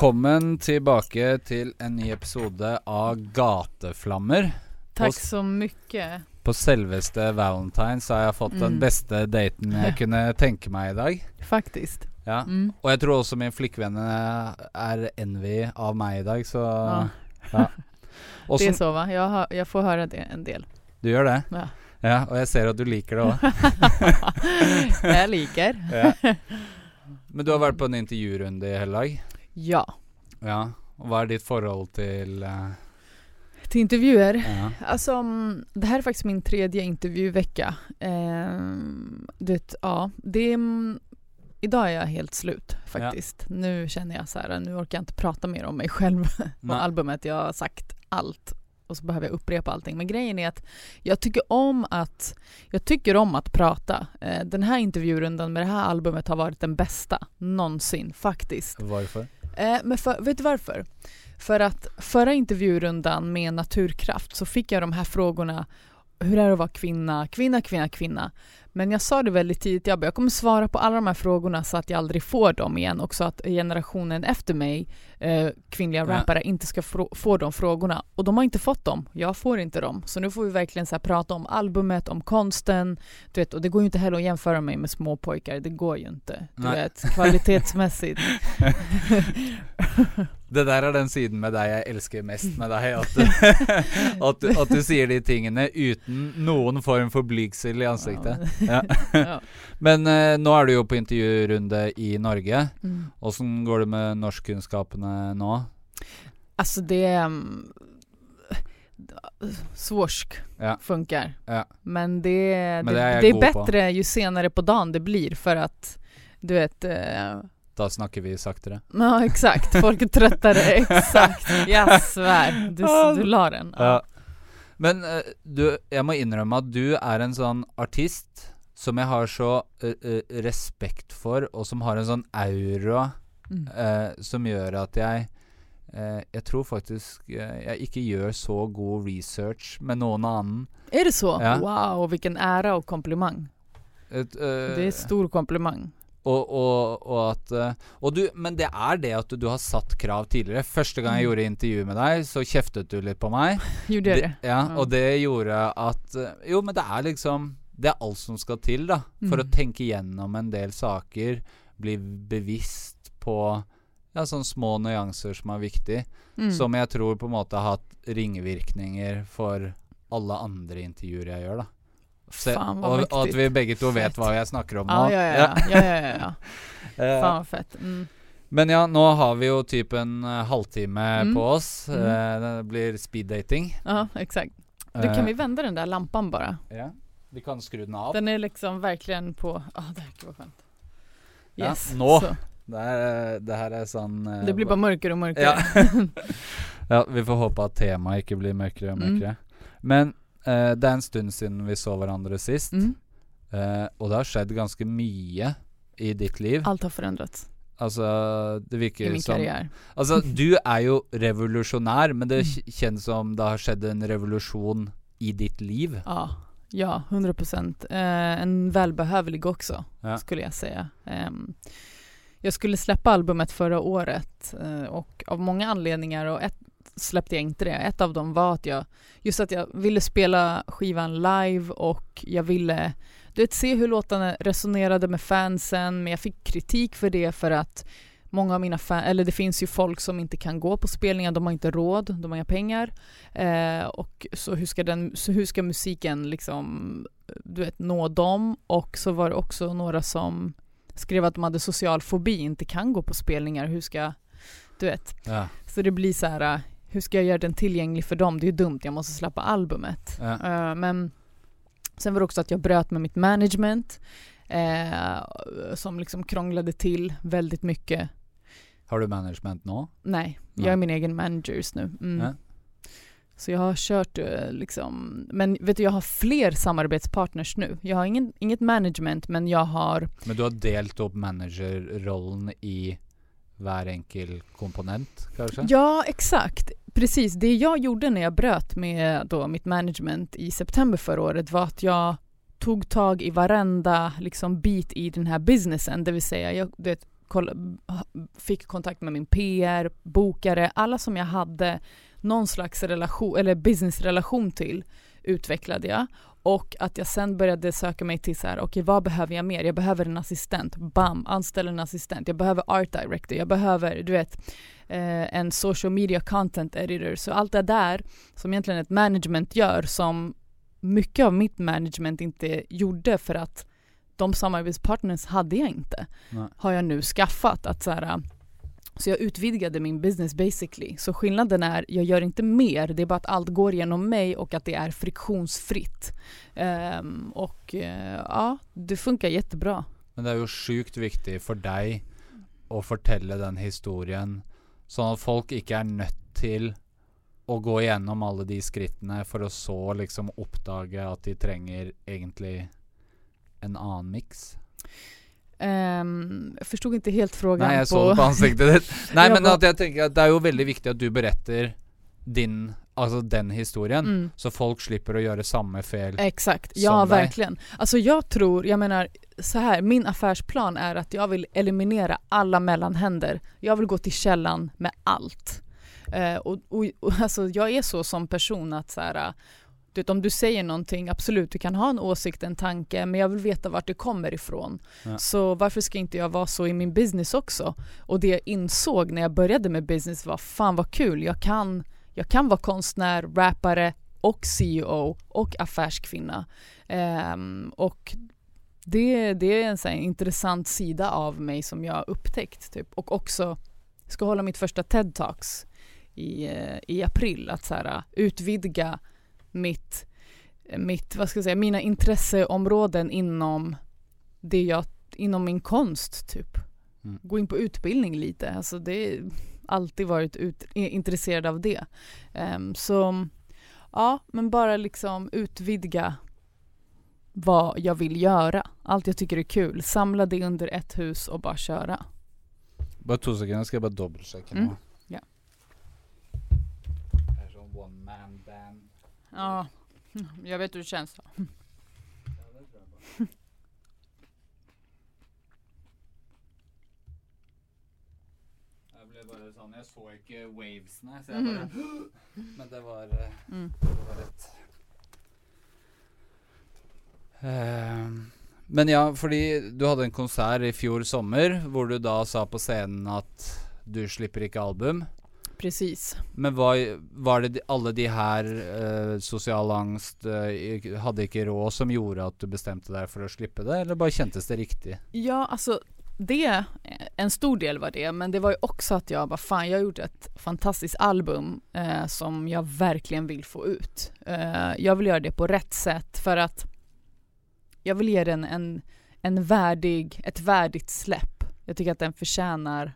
Velkommen tilbake til en ny episode av Gateflammer. Tack På, så mycket. på selveste Valentine så har jeg fått den Mm. beste daten jeg kunne tenke meg i dag. Faktiskt. Ja. Mm. Og jeg tror også min flikkvenn er envy av meg i dag, så Ja. ja. Det är Åssen- så va? Jag, har, jag får höra det en del. Du gjør det? Ja. Ja, og jeg ser at du liker det òg. jag liker. ja. Men du har vært på en intervjurunde i hele dag? Ja. Ja. Og hva er ditt forhold til eh, Till intervjuer. ja. Alltså, mm, det här är faktiskt min tredje intervjuvecka. Ehm, det, ja, det är, mm, idag är jag helt slut faktiskt. Nu känner jag så här, nu orkar jag inte prata mer om mig själv och albumet. Jag har sagt allt och så behöver jag upprepa allting. Men grejen är att jag tycker om att, jag tycker om att prata. Eh, den här intervjurundan med det här albumet har varit den bästa någonsin faktiskt. Varför? Eh, men för, vet du varför? För att förra intervjurundan med Naturkraft så fick jag de här frågorna hur är det att vara kvinna, kvinna, kvinna, kvinna. Men jag sa det väldigt tidigt, jag, bara, jag kommer svara på alla de här frågorna så att jag aldrig får dem igen och så att generationen efter mig, eh, kvinnliga Ja. rappare, inte ska få de frågorna. Och de har inte fått dem, jag får inte dem. Så nu får vi verkligen så prata om albumet, om konsten, du vet, och det går ju inte heller att jämföra mig med småpojkar, det går ju inte. Du Nej. vet, kvalitetsmässigt. Det der er den siden med deg jeg elsker mest med deg. At du, at du, at du sier de tingene uten noen form for blygsel i ansiktet. Ja. Ja. Men eh, nå er du jo på intervjurunde i Norge. Mm. Åssen går det med norskkunnskapene nå? Alltså det... mm, Svorsk Ja. funkar. Ja. Men det, Men det, det är det är god på. bättre ju senare på dagen det blir för att du vet, eh, Da snakker vi saktere. ja exakt, folk är tröttare, exakt. Jag svär, du, du la den. Ja. Men eh, du, jeg må innrømme at du er en sånn artist som jeg har så eh, eh, respekt for, og som har en sånn aura Mm. som gjør at jeg Jeg tror faktisk jeg ikke gjør så god research med noen annen. Är det så? Ja. Wow, vilken ära och komplimang. Et, Det är stor komplimang. Og, og, og at og du, Men det er det at du, du har satt krav tidligere. Første gang jeg Mm. gjorde intervju med deg, så kjeftet du litt på meg. Gjorde det? Ja, Ja. og det gjorde at eh, Jo, men det er liksom Det er alt som skal til, da. For Mm. å tenke gjennom en del saker. Bli bevisst på ja, sånne små nyanser som er viktig. Mm. Som jeg tror på en måte har hatt ringvirkninger for alle andre intervjuer jeg gjør, da. Fan, vad og, og at mäktigt. vi begge to vet hva jeg snakker om Ja, nå. ja, ja. ja, ja, ja, ja. Eh, Fan vad fett. Mm. Men ja, nå har vi jo typ en eh, halvtime Mm. på oss. Mm. Eh, det blir speeddating. Ja, exakt. Du, kan vi vända den där lampan bara? Ja, vi kan skru den av. Den är liksom verkligen på... Ja, det här var skönt. Ja, Yes. nå. så. Det, er, det her er sånn eh, Det blir bara mörkare och mörkare. Ja. ja, vi får håpe at temaet ikke blir mørkere og Mm. mørkere. Men eh, det er en stund siden vi så hverandre sist. Mm. Eh, og det har skjedd ganske mye i ditt liv. Allt har förändrats Altså, det i virker min som karriär. Altså, du er jo revolusjonær, men det Mm. kjennes som det har skjedd en revolusjon i ditt liv. Ja, ja, 100 procent. Eh, en välbehövlig också, Ja. skulle jag säga. Ehm, jag skulle släppa albumet förra året eh, och av många anledningar och ett släppte jag inte det. Ett av dem var att jag, just att jag ville spela skivan live och jag ville du vet, se hur låtarna resonerade med fansen men jag fick kritik för det för att många av mina fans, eller det finns ju folk som inte kan gå på spelningar, de har inte råd, de har inga pengar. Eh, och så hur, ska den, så hur ska musiken liksom, du vet, nå dem? Och så var det också några som skrev att de hade social fobi, inte kan gå på spelningar, hur ska, du vet. Ja. Så det blir så här, hur ska jag göra den tillgänglig för dem? Det är ju dumt, jag måste släppa albumet. Ja. Eh, men sen var det också att jag bröt med mitt management eh, som liksom krånglade till väldigt mycket. Har du management nå? Nej, Nej. jag är min egen manager just nu. Mm. Ja. Så jag har kört eh, liksom, men vet du jag har fler samarbetspartners nu. Jag har ingen, inget management men jag har, Men du har delt upp managerrollen i hver enkel komponent, kanske? ja exakt, precis. Det jag gjorde när jag bröt med då mitt management i september förra året var att jag tog tag i varenda liksom bit i den här businessen, det vill säga jag vet, fick kontakt med min PR, bokare, alla som jag hade någon slags relation eller businessrelation till utvecklade jag. Och att jag sen började söka mig till så här, okej vad behöver jag mer? Jag behöver en assistent, bam, anställ en assistent, jag behöver art director, jag behöver, du vet, eh, en social media content editor, så allt det där som egentligen ett management gör som mycket av mitt management inte gjorde för att de samarbetspartners hade jag inte. Nej. Har jag nu skaffat att så här, så jag utvidgade min business basically. Så skillnaden är, jag gör inte mer, det är bara att allt går genom mig och att det är friktionsfritt. Ehm, och eh, ja, det funkar jättebra. Men det er jo sjukt viktig for deg å fortelle den historien, sånn at folk ikke er nødt til å gå igjennom alle de skrittene for å så liksom oppdage at de trenger egentlig en annen miks. Ehm, jeg forstod ikke helt frågan Nei, jeg på så det på ansiktet ditt. Nei, Ja, men hva- at jeg tenker at det er jo veldig viktig at du beretter din Altså den historien, Mm. så folk slipper å gjøre samme fel. Exakt, som ja dig. verkligen. Alltså jag tror, jag menar så här, min affärsplan är att jag vill eliminera alla mellanhänder. Jag vill gå till källan med allt. Eh, och, och, och alltså jag är så som person att så här, du vet, om du säger någonting, absolut du kan ha en åsikt, en tanke, men jag vill veta vart det kommer ifrån. Ja. Så varför ska inte jag vara så i min business också? Och det jag insåg när jag började med business var fan vad kul, jag kan, jag kan vara konstnär, rappare och CEO och affärskvinna. Ehm, och det, det är en här intressant sida av mig som jag har upptäckt. Typ. Och också, jag ska hålla mitt första TED-talks i, eh, i april. Att så här, utvidga mitt, mitt, vad ska jag säga, mina intresseområden inom det jag, inom min konst typ. Mm. Gå in på utbildning lite. Alltså det alltid varit ut, intresserad av det. Ehm, så ja, men bara liksom utvidga vad jag vill göra. Allt jag tycker är kul. Samla det under ett hus och bara köra. Bare to sekunder, skal jeg bare dobbeltsjekke Mm. nå. Ja. Det sånn one man band. Ja, jag vet hur det känns. Jeg ble bare sånn Jeg så ikke wavesene, så jeg bare Men det var, eh, Mm. det var rett. Eh, men ja, fordi du hadde en konsert i fjor sommer hvor du da sa på scenen at du slipper ikke album. Precis. Men hva, var det de, alle de her eh, sosial angst eh, hadde ikke råd som gjorde at du bestemte deg for å slippe det, eller bare kjentes det riktig? Ja, alltså det, en stor del var det, men det var ju också att jag bara fan jag gjorde ett fantastiskt album eh, som jag verkligen vill få ut. Eh, jag vill göra det på rätt sätt för att jag vill ge den en, en värdig, ett värdigt släpp. Jag tycker att den förtjänar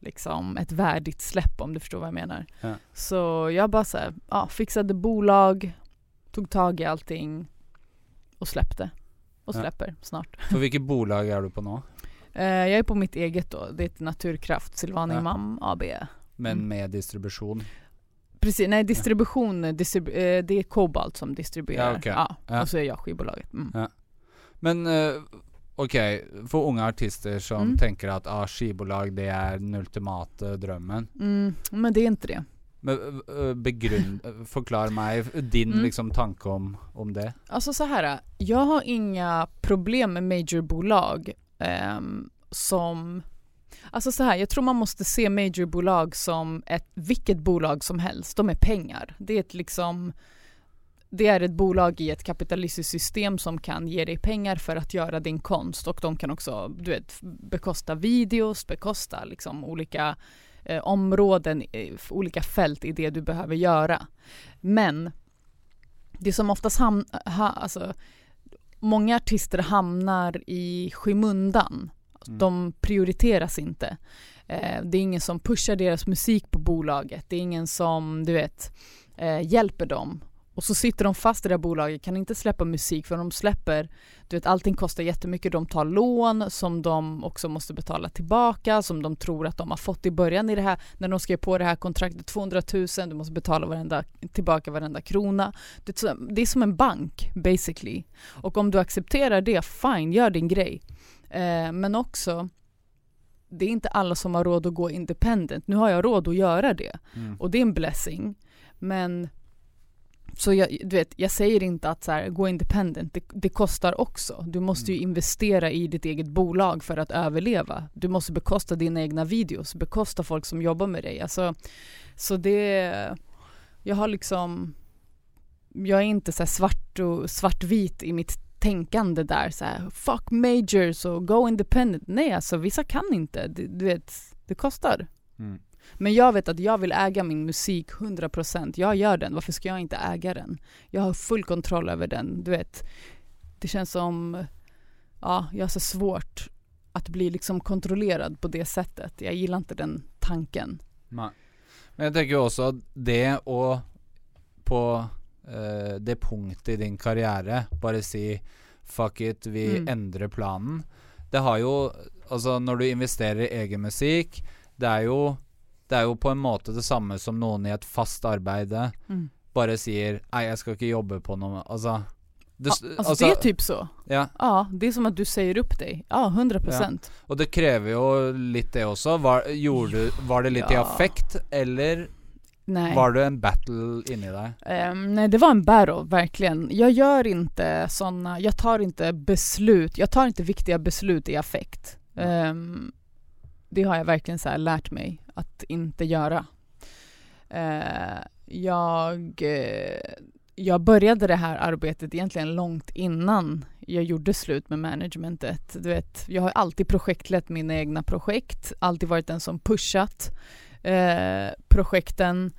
liksom ett värdigt släpp om du förstår vad jag menar. Ja. Så jag bara så här, ja, fixade bolag, tog tag i allting och släppte. Och Ja. släpper snart. For hvilket bolag er du på nå? Eh, jag är på mitt eget då, det är ett Naturkraft, Silvana Ja. Imam AB. Men Mm. med distribusjon? Precis, nej distribution, distrib- eh, det är Cobalt som distribuerar. Ja, okej. Ja, Ja. och så är jag skivbolaget. Mm. Men eh, okej, för unga artister som Mm. tänker att ah, skivbolag det är den ultimata drömmen. Mm, men det är inte det. Men begrund, förklara mig din Mm. liksom tanke om, om det. Alltså så här, jag har inga problem med majorbolag um, som Alltså så här, jag tror man måste se majorbolag som ett, vilket bolag som helst. De är pengar. Det är ett liksom det är ett bolag i ett kapitalistiskt system som kan ge dig pengar för att göra din konst och de kan också du vet, bekosta videos, bekosta liksom olika eh, områden, olika fält i det du behöver göra. Men det som oftast hamnar, ha, alltså, många artister hamnar i skymundan. Mm. De prioriteras inte. Eh, det är ingen som pushar deras musik på bolaget. Det är ingen som, du vet, eh, hjälper dem. Och så sitter de fast i det här bolaget, kan inte släppa musik för de släpper, du vet allting kostar jättemycket, de tar lån som de också måste betala tillbaka, som de tror att de har fått i början i det här, när de skrev på det här kontraktet, 200 000, du måste betala varenda, tillbaka varenda krona. Det är, som en bank basically. Och om du accepterar det, fine, gör din grej. Eh, men också, det är inte alla som har råd att gå independent. Nu har jag råd att göra det. Mm. Och det är en blessing. Men så jag, du vet, jag säger inte att så här, gå independent, det, det kostar också. Du måste ju investera i ditt eget bolag för att överleva. Du måste bekosta dina egna videos, bekosta folk som jobbar med dig. Alltså, så det, jag har liksom, jag är inte så svart och svartvit i mitt tänkande där så här, fuck majors och go independent. Nej alltså vissa kan inte, du, du vet, det kostar. Mm. Men jag vet att jag vill äga min musik 100%. Jag gör den, varför ska jag inte äga den? Jag har full kontroll över den, du vet. Det känns som, ja, jag har så svårt att bli liksom kontrollerad på det sättet. Jag gillar inte den tanken. Nej. Men jag tänker också att det och på eh, det punktet i din karriär bara si fuck it, vi Mm. ändrar planen. Det har ju, alltså när du investerar i egen musik, det är ju det är ju på en måte det samme som någon i ett fast arbete Mm. bara säger nej jag ska inte jobba på något, alltså det, Ja, alltså, det är typ så. ja, Ja, det är som att du säger upp dig. Ja, 100%. och det kräver ju lite det också. Var, gjorde, du- var det lite i Ja. affekt eller Nej. var det en battle inne i dig? Ehm, nej, det var en battle, verkligen. Jag gör inte sådana, jag tar inte beslut, jag tar inte viktiga beslut i affekt. Ehm, det har jag verkligen så här lärt mig att inte göra. Eh, jag, eh, jag började det här arbetet egentligen långt innan jag gjorde slut med managementet. Du vet, jag har alltid projektlett mina egna projekt, alltid varit den som pushat eh, projekten,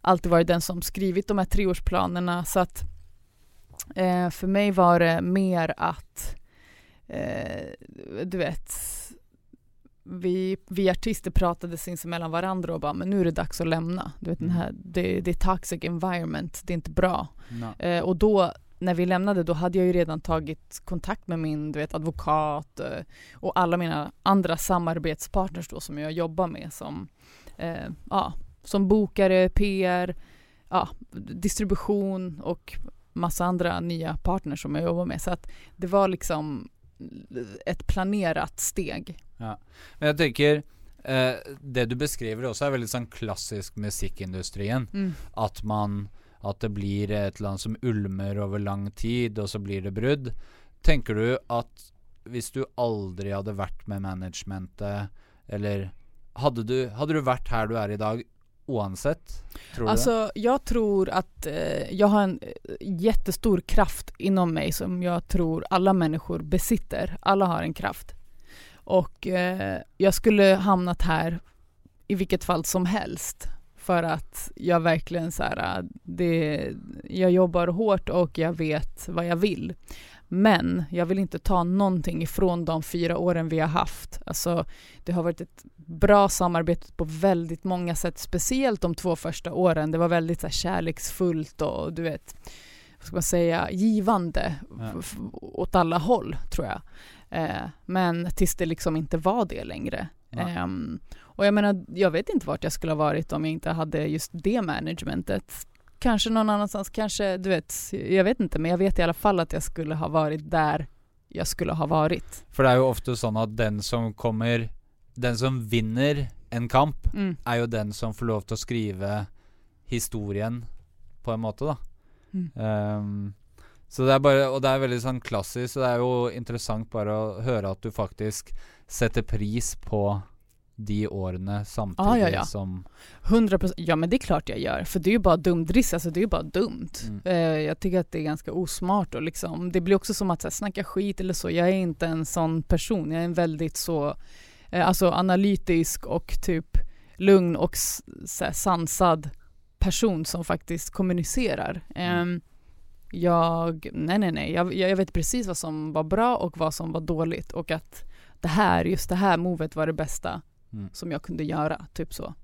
alltid varit den som skrivit de här treårsplanerna. Så att eh, för mig var det mer att, eh, du vet, vi, vi artister pratade sinsemellan varandra och bara, men nu är det dags att lämna. Du vet, den här, det, det är toxic environment, det är inte bra. Nej. Eh, och då, när vi lämnade, då hade jag ju redan tagit kontakt med min du vet, advokat eh, och alla mina andra samarbetspartners då som jag jobbar med som, eh, ja, som bokare, PR, ja, distribution och massa andra nya partners som jag jobbar med. Så att det var liksom ett planerat steg. Men jag tänker eh, Det du beskriver också är väldigt sån klassisk musikindustrien. Mm. Att man Att det blir ett annat som ulmer över lång tid och så blir det brudd. Tänker du att Hvis du aldrig hade varit med managementet Eller hade du, hade du varit här du är idag Oansett, Tror du? Alltså jag tror att eh, jag har en eh, jättestor kraft inom mig som jag tror alla människor besitter. Alla har en kraft. Och eh, jag skulle hamnat här i vilket fall som helst. För att jag verkligen så här, eh, det, jag jobbar hårt och jag vet vad jag vill. Men jag vill inte ta någonting ifrån de fyra åren vi har haft. Alltså, det har varit ett bra samarbete på väldigt många sätt, speciellt de två första åren. Det var väldigt så här, kärleksfullt och du vet, vad ska man säga, givande Ja. åt alla håll tror jag. Eh, men tills det liksom inte var det längre. Ja. Ehm, och jag menar, jag vet inte vart jag skulle ha varit om jag inte hade just det managementet. Kanske någon annanstans, kanske, du vet, jag vet inte, men jag vet i alla fall att jag skulle ha varit där jag skulle ha varit. For det er jo ofte sånn at den som kommer Den som vinner en kamp, Mm. er jo den som får lov til å skrive historien, på en måte, da. Mm. Ehm, så det er bare Og det er veldig sånn klassisk, så det er jo interessant bare å høre at du faktisk setter pris på de årene samtidig Ja, ja, ja. som 100% ja men det är klart jag gör, för det är ju bara dumdriss, alltså det är ju bara dumt. Mm. Eh, jag tycker att det är ganska osmart och liksom, det blir också som att så här, snacka skit eller så, jag är inte en sån person, jag är en väldigt så, eh, alltså analytisk och typ lugn och så här, sansad person som faktiskt kommunicerar. Ehm, jag, nej nej nej, jag, jag vet precis vad som var bra och vad som var dåligt och att det här, just det här movet var det bästa Mm. som jag kunde göra, typ så.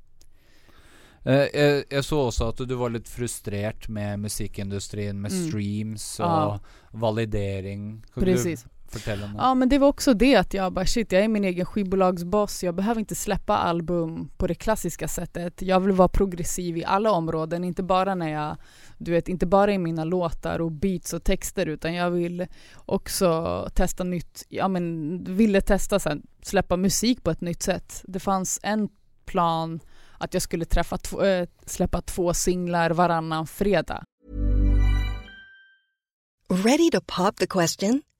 Eh, jeg, jeg så også at du var litt frustrert med musikkindustrien, med Mm. streams Ja. validering. Kan Precis. du? Ja men det var också det att jag bara shit, jag är min egen skivbolagsboss, jag behöver inte släppa album på det klassiska sättet. Jag vill vara progressiv i alla områden, inte bara när jag, du vet, inte bara i mina låtar och beats och texter utan jag vill också testa nytt, ja men ville testa sen, släppa musik på ett nytt sätt. Det fanns en plan att jag skulle träffa två, äh, släppa två singlar varannan fredag. Ready to pop the question?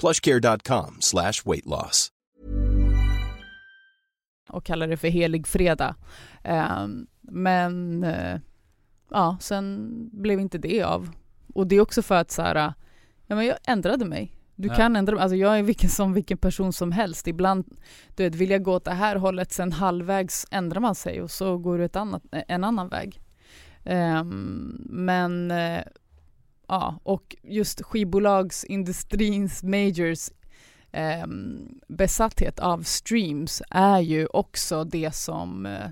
plushcare.com slash weight loss. och kallar det för helig fredag. Ehm, men eh, ja, sen blev inte det av. Och det är också för att så här, ja men jag ändrade mig. Du Ja. kan ändra mig, alltså jag är vilken, som vilken person som helst. Ibland, du vet, vill jag gå åt det här hållet, sen halvvägs ändrar man sig och så går du ett annat, en annan väg. Ehm, men eh, ja, och just skivbolagsindustrins majors eh, besatthet av streams är ju också det som eh,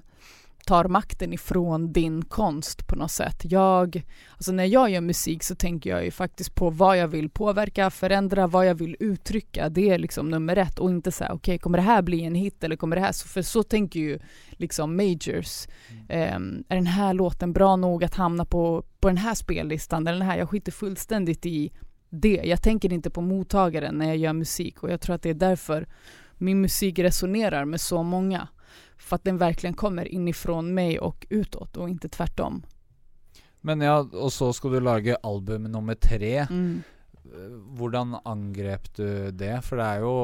tar makten ifrån din konst på något sätt. Jag, alltså när jag gör musik så tänker jag ju faktiskt på vad jag vill påverka, förändra, vad jag vill uttrycka. Det är liksom nummer ett och inte säga okej, kommer det här bli en hit eller kommer det här, så, för så tänker ju liksom majors. Ehm, är den här låten bra nog att hamna på, på den här spellistan eller den här? Jag skiter fullständigt i det. Jag tänker inte på mottagaren när jag gör musik och jag tror att det är därför min musik resonerar med så många. För att den verkligen kommer inifrån mig och utåt och inte tvärtom. Men ja, og så skal du lage album nummer tre. Mm. Hvordan angrep du det? For det er jo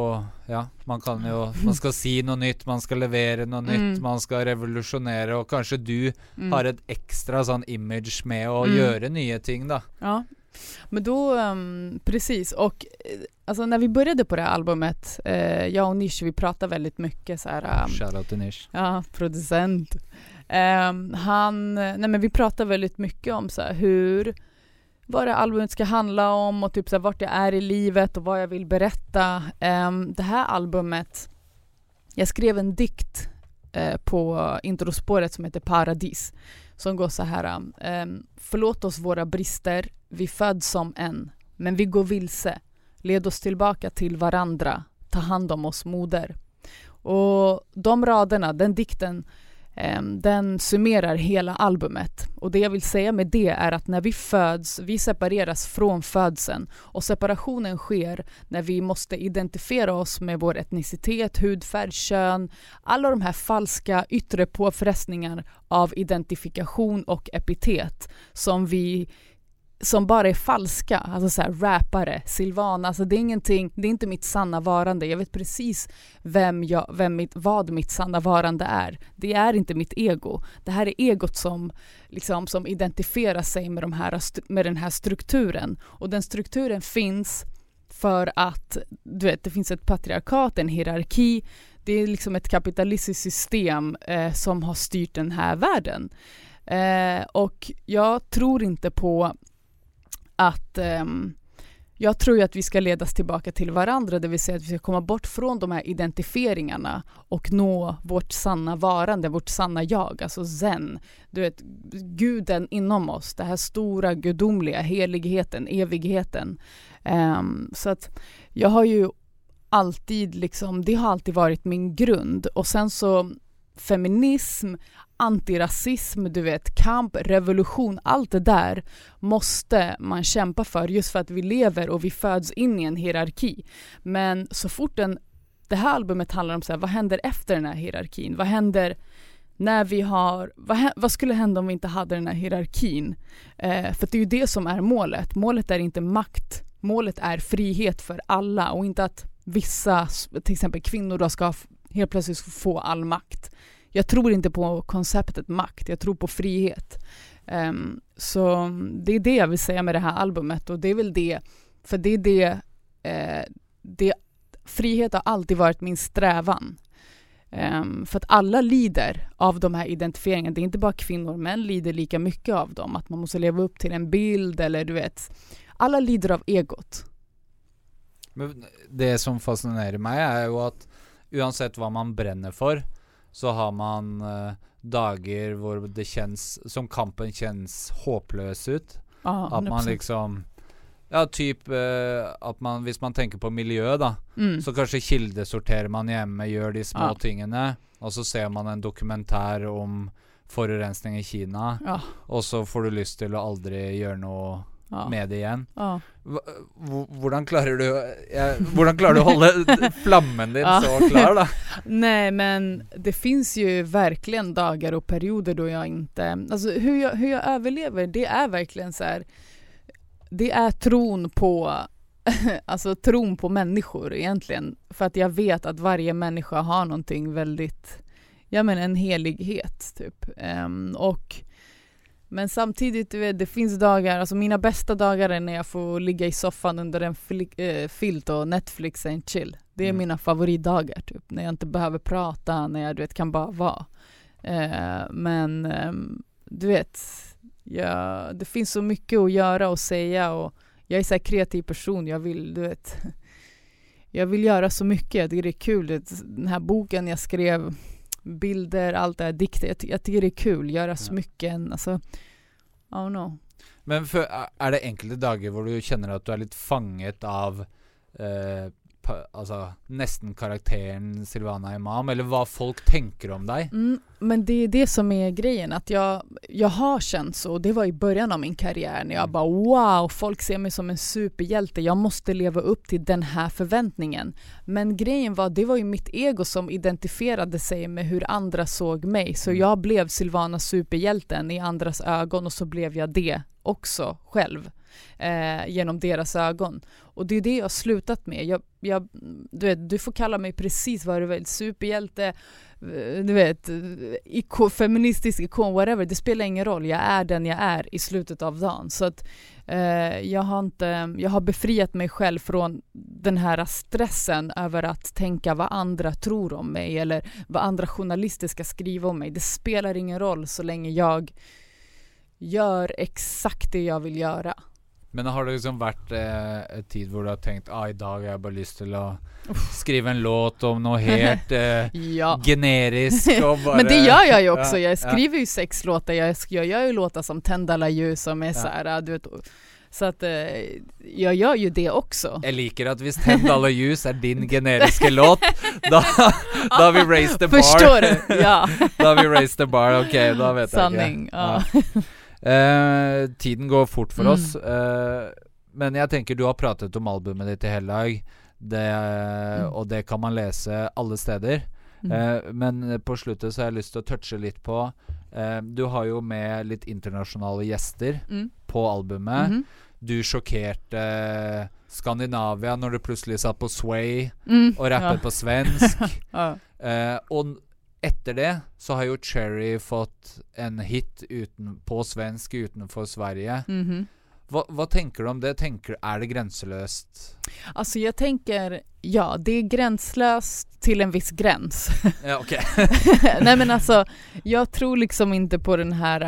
Ja, man kan jo Man skal si noe nytt, man skal levere noe nytt, Mm. man skal revolusjonere, og kanskje du Mm. har et ekstra sånn image med å Mm. gjøre nye ting, da. Ja, men då, ehm, precis. Och eh, alltså när vi började på det här albumet, eh, jag och Nish, vi pratade väldigt mycket så här, ehm, Shoutout til Nish. Ja, producent. Ehm, han, nej men vi pratar väldigt mycket om så här, hur, vad det albumet ska handla om och typ så här, vart jag är i livet och vad jag vill berätta. Det här albumet, jag skrev en dikt eh, på introspåret som heter Paradis som går så här. Um, Förlåt oss våra brister, vi föds som en, men vi går vilse. Led oss tillbaka till varandra, ta hand om oss moder. Och de raderna, den dikten, Ehm, den summerar hela albumet. Och det jag vill säga med det är att när vi föds, vi separeras från födseln. Och separationen sker när vi måste identifiera oss med vår etnicitet, hudfärg, kön. Alla de här falska yttre påfrestningar av identifikation och epitet som vi som bara är falska, alltså så här rappare, Silvana, alltså det är ingenting, det är inte mitt sanna varande. Jag vet precis vem jag, vem mitt, vad mitt sanna varande är. Det är inte mitt ego. Det här är egot som, liksom, som identifierar sig med, de här, med den här strukturen. Och den strukturen finns för att du vet, det finns ett patriarkat, en hierarki. Det är liksom ett kapitalistiskt system eh, som har styrt den här världen. Eh, och jag tror inte på att um, jag tror att vi ska ledas tillbaka till varandra, det vill säga att vi ska komma bort från de här identifieringarna och nå vårt sanna varande, vårt sanna jag, alltså zen. Du vet, guden inom oss, det här stora gudomliga, heligheten, evigheten. Um, så att jag har ju alltid liksom, det har alltid varit min grund och sen så feminism, antirasism, du vet, kamp, revolution, allt det där måste man kämpa för just för att vi lever och vi föds in i en hierarki. Men så fort en, det här albumet handlar om så här, vad händer efter den här hierarkin? Vad händer när vi har, vad, vad skulle hända om vi inte hade den här hierarkin? Eh, för det är ju det som är målet. Målet är inte makt, målet är frihet för alla och inte att vissa, till exempel kvinnor då ska helt plötsligt få all makt jag tror inte på konceptet makt, jag tror på frihet. Um, så det är det jag vill säga med det här albumet och det är väl det, för det är det, eh, det frihet har alltid varit min strävan. Um, för att alla lider av de här identifieringarna. Det är inte bara kvinnor, män lider lika mycket av dem. Att man måste leva upp till en bild eller du vet. Alla lider av egot. Men det som fascinerar mig är ju att oavsett vad man bränner för så har man uh, dager hvor det känns som kampen känns hopplös ut. Ah, att man liksom Ja, typ uh, att man, hvis man tänker på miljö då, mm. så kanske kildesorterar man hemma, gör de små ah. tingene, och så ser man en dokumentär om forurensning i Kina, ah. och så får du lust till att aldrig göra något ja. med det igen. Ja. Hvordan klarar du ja, Hvordan klarar du att hålla flammen din ja. så klar då? Nej men det finns ju verkligen dagar och perioder då jag inte, alltså hur jag, hur jag överlever det är verkligen så här, det är tron på alltså tron på människor egentligen. För att jag vet att varje människa har någonting väldigt, ja men en helighet typ. Um, och men samtidigt, du vet, det finns dagar, alltså mina bästa dagar är när jag får ligga i soffan under en äh, filt och Netflix and chill. Det är mm. mina favoritdagar, typ. När jag inte behöver prata, när jag du vet, kan bara vara. Uh, men um, du vet, jag, det finns så mycket att göra och säga och jag är så kreativ person, jag vill, du vet, jag vill göra så mycket, jag tycker det är kul. Den här boken jag skrev bilder, allt det här, dikter. Jag, jag tycker det är kul, göra smycken, alltså, I don't know. Men för, är det enkelte dagar hvor du känner att du är lite fanget av eh, alltså, nästan karaktären Silvana Imam, eller vad folk tänker om dig? Mm, men det är det som är grejen, att jag, jag har känt så, det var i början av min karriär när jag mm. bara wow, folk ser mig som en superhjälte, jag måste leva upp till den här förväntningen. Men grejen var, det var ju mitt ego som identifierade sig med hur andra såg mig, så mm. jag blev Silvana superhjälten i andras ögon och så blev jag det också själv eh, genom deras ögon. Och det är det jag har slutat med. Jag, jag, du, vet, du får kalla mig precis vad du vill, superhjälte, eh, du vet, eh, ikon, feministisk ikon, whatever. Det spelar ingen roll, jag är den jag är i slutet av dagen. Så att eh, jag, har inte, jag har befriat mig själv från den här stressen över att tänka vad andra tror om mig eller vad andra journalister ska skriva om mig. Det spelar ingen roll så länge jag gör exakt det jag vill göra. Men har det liksom varit eh, en tid hvor du har tänkt ah, idag har jag bara lust till att skriva en låt om något helt eh, ja. generiskt bara, Men det gör jag ju också, jag skriver ju sex låtar, jag, jag gör ju låtar som Tänd alla ljus som är ja. så här, du vet så att eh, jag gör ju det också. Jag liker att visst Tänd alla ljus är din generiska låt, då, då har vi raised the bar. Förstår du? Ja. då har vi raised the bar, okej, okay, då vet Sanning, jag. Ja. Uh, tiden går fort för mm. oss. Uh, men jag tänker du har pratat om albumet ditt i hela dag. Det, mm. Och det kan man läsa alla steder. Mm. Uh, men på slutet så har jag lust att toucha lite på Du har ju med lite internationella gäster mm. på albumet. Mhm. Du sjokkerte Skandinavia når du plutselig satt på Sway Mm, og rappet ja. på svensk. Ja. Eh, og etter det så har jo Cherry fått en hit uten, på svensk utenfor Sverige. Mhm. Hva, hva tenker du om det? Tenker, er det grenselöst? Alltså jag tänker, ja det är gränslöst till en viss gräns. Ja, okej. Nej men alltså, jag tror liksom inte på den här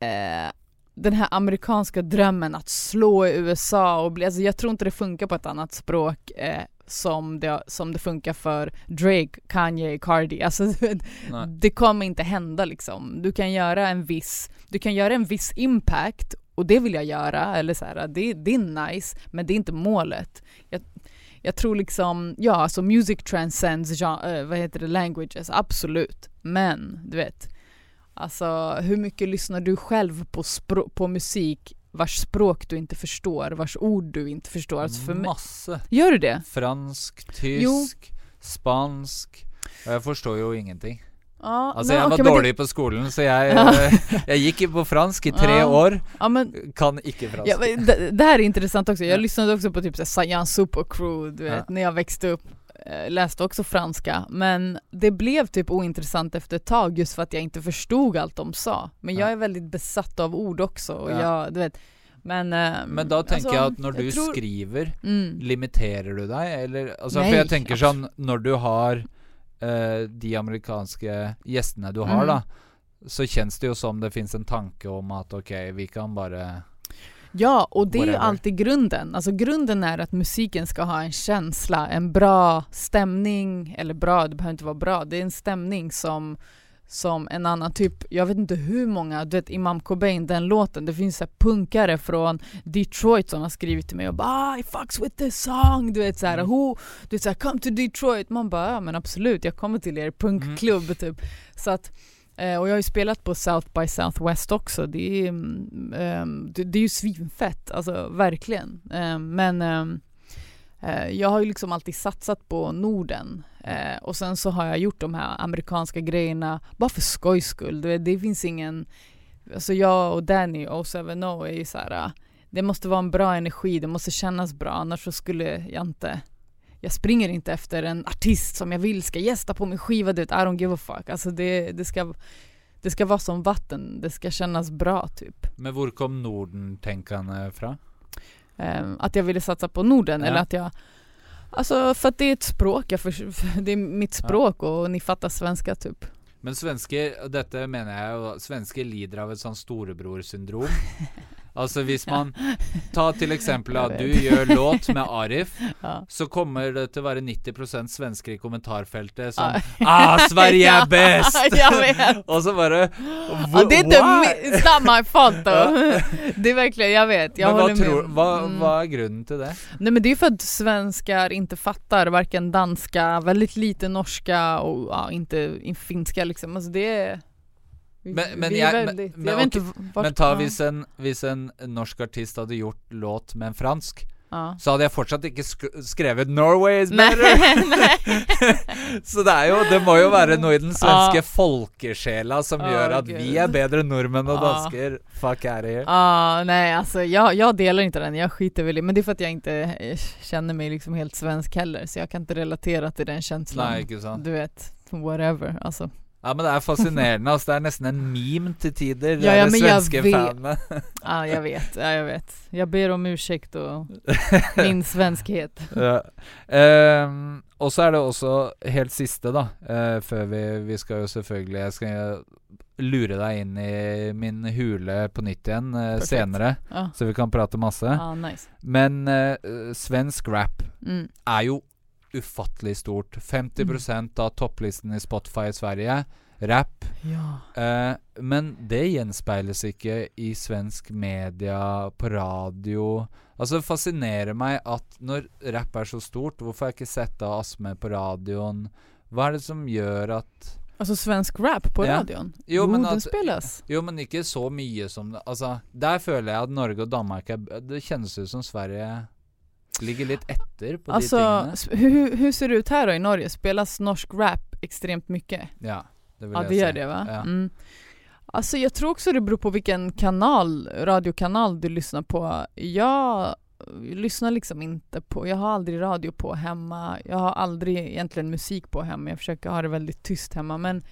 eh, den här amerikanska drömmen att slå i USA och bli, alltså jag tror inte det funkar på ett annat språk eh, som, det, som det funkar för Drake, Kanye, Cardi. Alltså Nej. det kommer inte hända liksom. Du kan göra en viss, du kan göra en viss impact och det vill jag göra, eller så här, det, det är nice, men det är inte målet. Jag, jag tror liksom, ja alltså music transcends gen- eh, vad heter det, languages, absolut. Men du vet, alltså hur mycket lyssnar du själv på, på musik vars språk du inte förstår, vars ord du inte förstår? Alltså för Masse. gör du det? Fransk, Jo. tysk, spansk. Og Jeg forstår jo ingenting. Ja, Altså, men jeg var okej, men det- på skolen, så jeg, eh, jeg gikk jo på fransk i tre Ja. år. Ja, men Kan ikke fransk. Ja, det, det här är intressant också. Jag Ja. lyssnade också på typ Sayan Super Crew, du vet, Ja. när jag växte upp. Eh, Läste också franska, men det blev typ ointressant efter ett tag just för att jag inte förstod allt de sa. Men jag Ja. är väldigt besatt av ord också och Ja. jag, du vet. Men, eh, Men da tenker alltså, jeg at når du tror- skriver, Mm. limiterer du deg, eller altså, Nei, For jeg tenker absolutt. sånn Når du har eh, de amerikanske gjestene du har, Mm. da, så kjennes det jo som det fins en tanke om at ok, vi kan bare Ja, och det är ju Whatever. alltid grunden. Alltså grunden är att musiken ska ha en känsla, en bra stämning, eller bra, det behöver inte vara bra, det är en stämning som som en annan typ, jag vet inte hur många, du vet Imam Cobain, den låten, det finns så punkare från Detroit som har skrivit till mig och bara ah, I fucks with this song, du vet såhär, Mm. who, du vet såhär come to Detroit, man bara ja men absolut, jag kommer till er punkklubb typ. Så att Eh, och jag har ju spelat på South by Southwest också. Det är, mm, ehm, det, det är ju svinfett, alltså verkligen. Ehm, men ehm, eh, jag har ju liksom alltid satsat på Norden. Eh, och sen så har jag gjort de här amerikanska grejerna bara för skojs skull. Det, det finns ingen... Alltså jag och Danny och 70 är ju så här. Eh, det måste vara en bra energi, det måste kännas bra annars så skulle jag inte jag springer inte efter en artist som jag vill ska gästa på min skiva, du vet, I don't give a fuck. Alltså det, det, ska, det ska vara som vatten, det ska kännas bra typ. Men hvor kom Norden-tenkene fra? Ehm, att jag ville satsa på Norden Ja. eller att jag Alltså för att det är ett språk, jag för, det är mitt språk och ni fattar svenska typ. Men svensker, og dette mener jeg jo Svensker lider av et sånn storebror-syndrom. altså hvis man Ta til eksempel at Jeg du gjør låt med Arif, Ja. så kommer det å være 90% svensker i kommentarfeltet som Ja. Ah, Sverige er jag vet. Og så bare Ja, det är inte fault though. Det är verkligen, jag vet, jag Men håller tror, med. hva, Mm. hva er grunnen til det? Nej men det är för att svenskar inte fattar varken danska, väldigt lite norska och ja, inte in- finska liksom. Alltså det är... Men- men är jag- väldigt, men jag okej, inte Men ta hvis en, hvis en norsk artist hadde gjort låt med en fransk, ja. så hadde jeg fortsatt ikke sk skrevet 'Norway is Nej, better'. nej. Så det er jo Det må jo være noe i den svenske Ja. folkesjela som Å, gjør at Gud. vi bedre enn nordmenn og Ja. dansker. Fuck out of here. Ja, nej alltså jag, jag delar inte den, jag skiter väl i, men det är för att jag inte eh, känner mig liksom helt svensk heller, så jag kan inte relatera till den känslan. Sant. Du vet, whatever, alltså. Ja, men det er fascinerende. Altså, det er nesten en meme til tider. Ja, ja, men jag svenske vet. fanene. Ja, jag vet, ja, jag vet. Jag ber om ursäkt och min svenskhet. ja. Ehm, og så er det også helt siste, da, eh, før vi, vi skal jo selvfølgelig Jeg skal lure deg inn i min hule på nytt eh, Perfekt. senere, Ja, så vi kan prate masse. ja nice. Men eh, svensk rap Mm. er jo ufattelig stort. 50% av topplisten i Spotify i Sverige. Rap. Ja. Eh, men det gjenspeiles ikke i svensk media, på radio. Altså Det fascinerer meg at når rap er så stort, hvorfor har jeg ikke sett av Asme på radioen? Hva er det som gjør at Alltså svensk rap på Ja. radion? Jo, men den att- spelas. Jo, men ikke så mye som det Altså, der føler jeg at Norge og Danmark er Det kjennes ut som Sverige ligger litt etter på Alltså, de hur, hur ser det ut här då i Norge? Spelas norsk rap extremt mycket? Ja, det vil Ja jeg det si. gör det va? Ja. Mm. Alltså jag tror också det beror på vilken kanal, radiokanal du lyssnar på. Jag lyssnar liksom inte på, jag har aldrig radio på hemma. Jag har aldrig egentligen musik på hemma. Jag försöker ha det väldigt tyst hemma men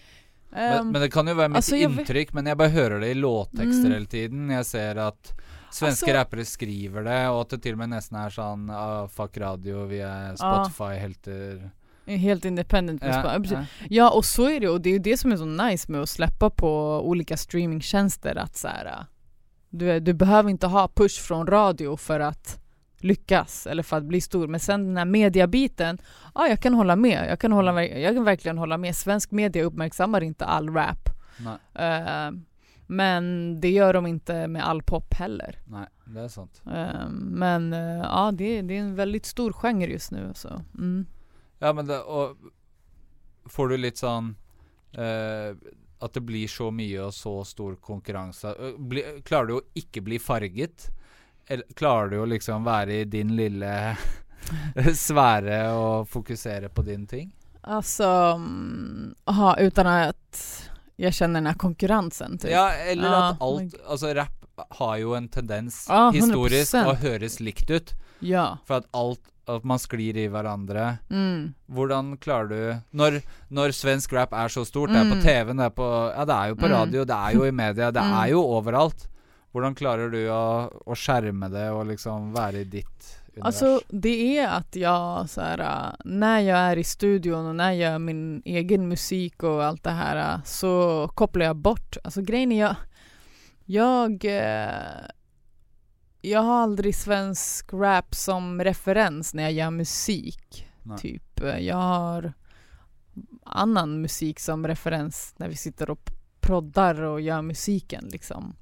Men, ehm, men det kan ju vara mitt alltså, jag intryck, men jag bara hör det i låttexter Mm. hela tiden. Jag ser att svenska Alltså- rappare skriver det, och att det till och med nästan är sån uh, fuck radio, vi är Spotify helter. helt independent. Ja, ja. Ja och så är det och det är ju det som är så nice med att släppa på olika streamingtjänster att så här, du, du behöver inte ha push från radio för att lyckas eller för att bli stor. Men sen den här mediabiten, ja jag kan hålla med. Jag kan, hålla, ver- jag kan verkligen hålla med. Svensk media uppmärksammar inte all rap. Eh, men det gör de inte med all pop heller. nej, det är sant. Eh, men eh, ja, det, det är en väldigt stor genre just nu. Så. Mm. Ja, men det, og får du litt sånn eh, At det blir så mye og så stor konkurranse. Eh, Bli, klarer du å ikke bli farget? Eller klarer du å liksom være i din lille sfære og fokusere på din ting? Alltså, mm, aha, utan att jag känner den här konkurrensen typ. Ja, eller Ja, at alt Altså, rap har jo en tendens Ja, historisk 100%. å høres likt ut. Ja. For at alt At man sklir i hverandre. Mm. Hvordan klarer du Når, når svensk rap er så stort, det er på Mm. TV, det er på Ja, det er jo på Mm. radio, det er jo i media, det Mm. er jo overalt. Hvordan klarer du å, å skjerme det og liksom være i ditt univers? Alltså det är att jag så här, äh, när jag är i studion och när jag gör min egen musik och allt det här äh, så kopplar jag bort. Alltså grejen är jag, jag, eh, jag har aldrig svensk rap som referens när jag gör musik. Nej. Typ. Jag har annan musik som referens när vi sitter och proddar och gör musiken liksom.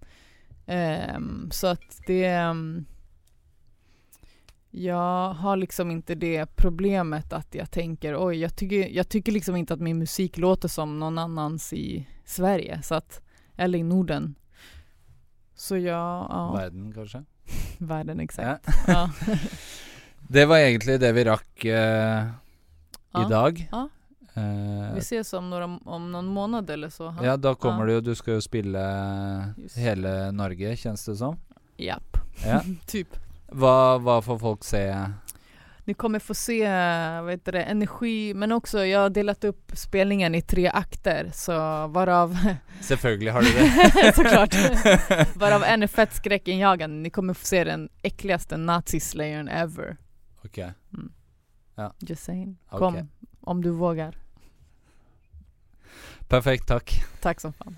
Ehm, så att det ehm, jag har liksom inte det problemet att jag tänker oj, jag tycker, jag tycker liksom inte att min musik låter som någon annans i Sverige, så att, eller i Norden. Så jag, ja, Verden, kanskje? världen exakt. Ja. Ja. Det var egentlig det vi rakk eh, Ja. i dag. Ja. Eh, Vi ses om, några, om någon månad eller så. ja, da kommer du jo Du skal jo spille Just. hele Norge, kjennes det som. Japp, Ja. typ. Hva, hva får folk se? Ni kommer få se vad heter det, energi, men också jag har delat upp spelningen i tre akter, så varav Selvfølgelig har du det. Såklart. Varav en är fett skräckinjagande. Ni kommer få se den äckligaste nazislayern ever. Ok. Just saying. Okej. Kom, om du vågar. Perfekt, takk. Tack som fan.